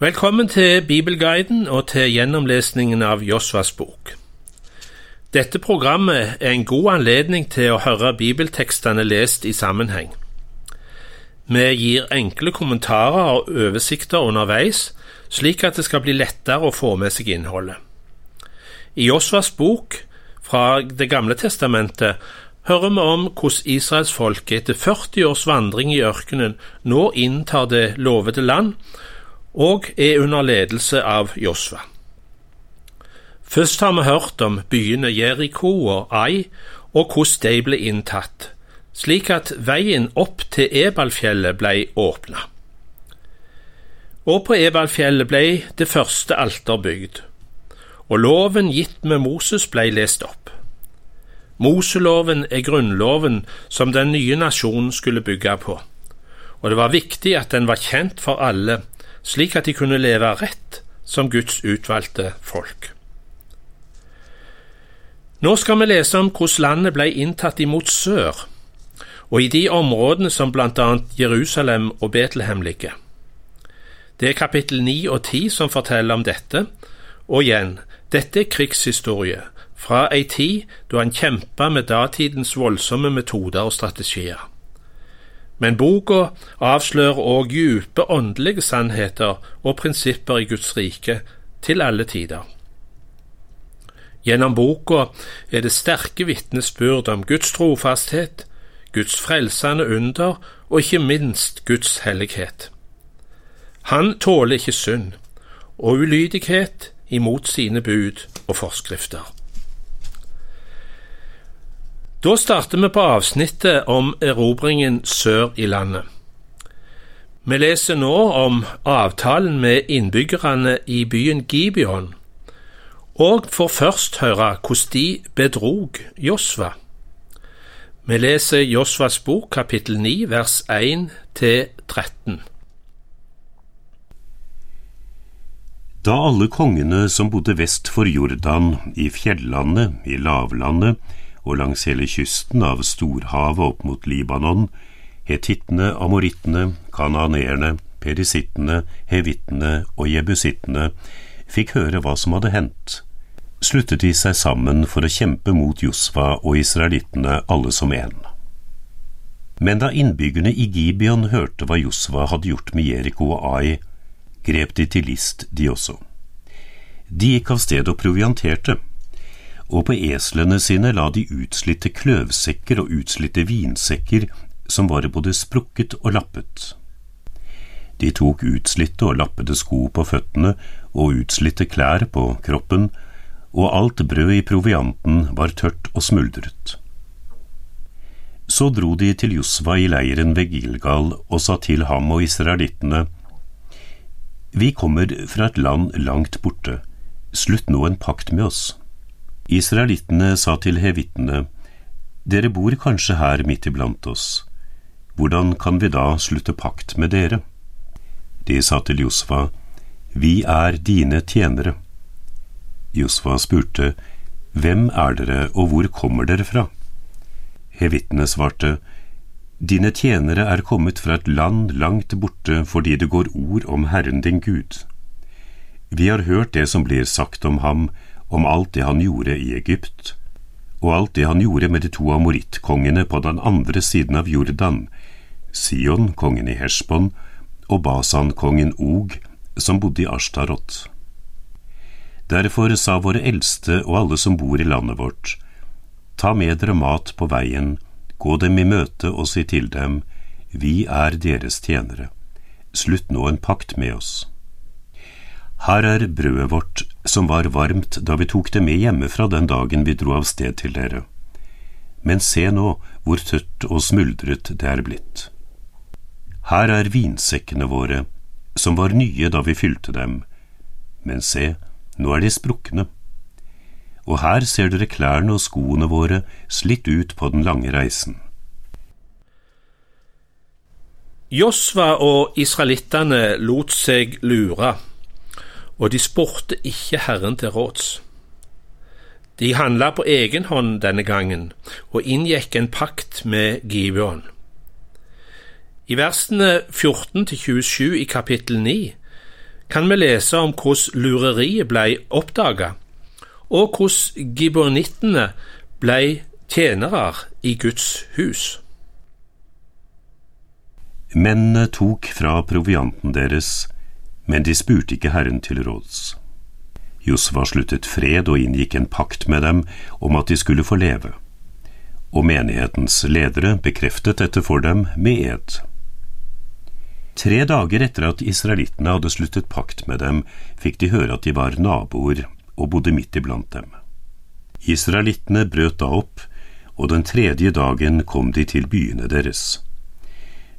Velkommen til Bibelguiden og til gjennomlesningen av Josvas bok. Dette programmet er en god anledning til å høre bibeltekstene lest i sammenheng. Vi gir enkle kommentarer og oversikter underveis, slik at det skal bli lettere å få med seg innholdet. I Josvas bok fra Det gamle testamentet hører vi om hvordan israelsfolket etter 40 års vandring i ørkenen nå inntar det lovede land og er under ledelse av Josva. Først har vi hørt om byene Jeriko og Ai og hvordan de ble inntatt, slik at veien opp til Ebalfjellet ble åpna. Og på Ebalfjellet ble det første alter bygd, og loven gitt med Moses ble lest opp. Moseloven er grunnloven som den nye nasjonen skulle bygge på, og det var viktig at den var kjent for alle, slik at de kunne leve rett som Guds utvalgte folk. Nå skal vi lese om hvordan landet ble inntatt imot sør, og i de områdene som annet Jerusalem og Betlehem ligger. Det er kapittel 9 og 10 som forteller om dette, og igjen, dette er krigshistorie, fra ei tid da han kjempa med datidens voldsomme metoder og strategier. Men boka avslører òg dype åndelige sannheter og prinsipper i Guds rike til alle tider. Gjennom boka er det sterke vitnesbyrd om Guds trofasthet, Guds frelsende under og ikke minst Guds hellighet. Han tåler ikke synd og ulydighet imot sine bud og forskrifter. Da starter vi på avsnittet om erobringen sør i landet. Vi leser nå om avtalen med innbyggerne i byen Gibeon, og får først høre hvordan de bedrog Josva. Vi leser Josvas bok kapittel 9 vers 1 13. Da alle kongene som bodde vest for Jordan, i fjellandet, i lavlandet, og langs hele kysten av storhavet opp mot Libanon, hetittene, amorittene, kananeerne, perisittene, hevittene og jebusittene fikk høre hva som hadde hendt, sluttet de seg sammen for å kjempe mot Josfa og israelittene alle som én. Men da innbyggerne i Gibeon hørte hva Josfa hadde gjort med Jeriko og Ai, grep de til list, de også. De gikk av sted og provianterte og på eslene sine la de utslitte kløvsekker og utslitte vinsekker som var både sprukket og lappet. De tok utslitte og lappede sko på føttene og utslitte klær på kroppen, og alt brød i provianten var tørt og smuldret. Så dro de til Josva i leiren ved Gilgal og sa til ham og israelittene, Vi kommer fra et land langt borte, slutt nå en pakt med oss. Israelittene sa til hevittene, Dere bor kanskje her midt iblant oss, hvordan kan vi da slutte pakt med dere? De sa til Josfa, Vi er dine tjenere. Josfa spurte, Hvem er dere, og hvor kommer dere fra? Hevittene svarte, Dine tjenere er kommet fra et land langt borte fordi det går ord om Herren din Gud. Vi har hørt det som blir sagt om ham, om alt det han gjorde i Egypt, og alt det han gjorde med de to amorittkongene på den andre siden av Jordan, Sion, kongen i Heshbon, og Basan-kongen Og, som bodde i Ashtarot. Derfor sa våre eldste og alle som bor i landet vårt, ta med dere mat på veien, gå dem i møte og si til dem, vi er deres tjenere, slutt nå en pakt med oss. Her er brødet vårt som var varmt da vi tok det med hjemmefra den dagen vi dro av sted til dere. Men se nå hvor tørt og smuldret det er blitt. Her er vinsekkene våre, som var nye da vi fylte dem, men se, nå er de sprukne. Og her ser dere klærne og skoene våre slitt ut på den lange reisen. Josva og israelittene lot seg lure og de spurte ikke Herren til råds. De handla på egen hånd denne gangen og inngikk en pakt med Gibeon. I versene 14 27 i kapittel 9 kan vi lese om hvordan lureriet ble oppdaga, og hvordan gibonittene ble tjenere i Guds hus. Mennene tok fra provianten deres, men de spurte ikke Herren til råds. Josva sluttet fred og inngikk en pakt med dem om at de skulle få leve, og menighetens ledere bekreftet dette for dem med ed. Tre dager etter at israelittene hadde sluttet pakt med dem, fikk de høre at de var naboer og bodde midt iblant dem. Israelittene brøt da opp, og den tredje dagen kom de til byene deres.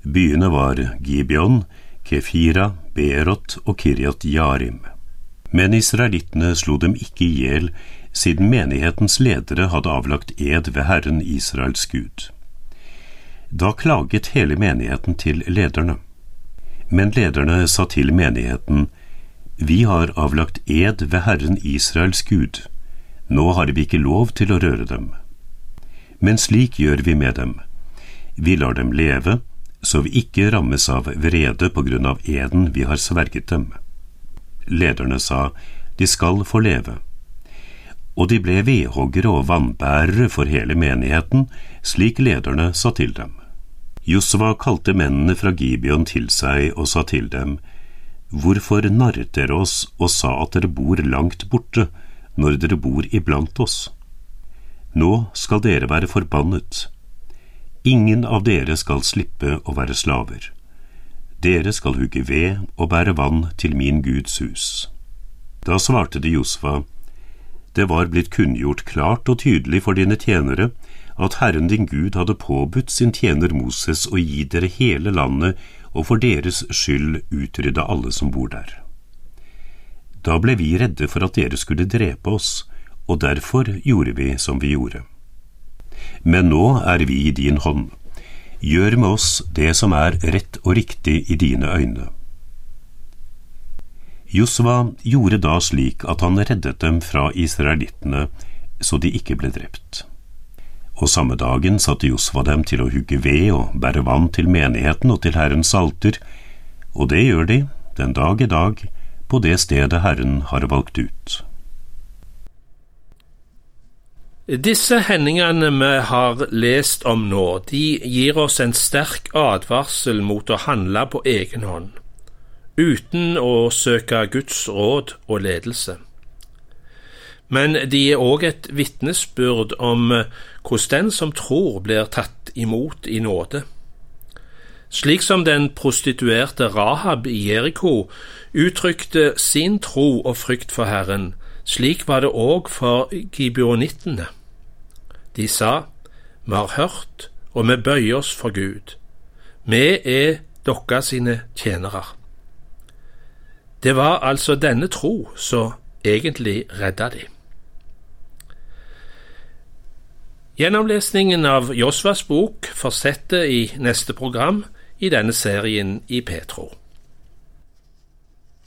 Byene var Gibeon, Kefira, Berot og Kiryat Yarim. Men israelittene slo dem ikke i hjel, siden menighetens ledere hadde avlagt ed ved Herren Israels Gud. Da klaget hele menigheten til lederne. Men lederne sa til menigheten, Vi har avlagt ed ved Herren Israels Gud, nå har vi ikke lov til å røre dem. Men slik gjør vi med dem. Vi lar dem leve, så vi ikke rammes av vrede på grunn av eden vi har sverget dem. Lederne sa, de skal få leve. Og de ble vedhoggere og vannbærere for hele menigheten, slik lederne sa til dem. Josva kalte mennene fra Gibeon til seg og sa til dem, Hvorfor narret dere oss og sa at dere bor langt borte, når dere bor iblant oss? Nå skal dere være forbannet Ingen av dere skal slippe å være slaver. Dere skal hugge ved og bære vann til min Guds hus. Da svarte de Josfa, det var blitt kunngjort klart og tydelig for dine tjenere at Herren din Gud hadde påbudt sin tjener Moses å gi dere hele landet og for deres skyld utrydde alle som bor der. Da ble vi redde for at dere skulle drepe oss, og derfor gjorde vi som vi gjorde men nå er vi i din hånd. Gjør med oss det som er rett og riktig i dine øyne. Josva gjorde da slik at han reddet dem fra israelittene, så de ikke ble drept. Og samme dagen satte Josva dem til å hugge ved og bære vann til menigheten og til Herrens alter, og det gjør de, den dag i dag, på det stedet Herren har valgt ut. Disse hendingene vi har lest om nå, de gir oss en sterk advarsel mot å handle på egen hånd, uten å søke Guds råd og ledelse. Men de er òg et vitnesbyrd om hvordan den som tror, blir tatt imot i nåde. Slik som den prostituerte Rahab i Jeriko uttrykte sin tro og frykt for Herren, slik var det òg for gibeonittene. De sa, Vi har hørt, og vi bøyer oss for Gud. Vi er dere sine tjenere. Det var altså denne tro som egentlig redda de. Gjennomlesningen av Josvas bok fortsetter i neste program i denne serien i Petro.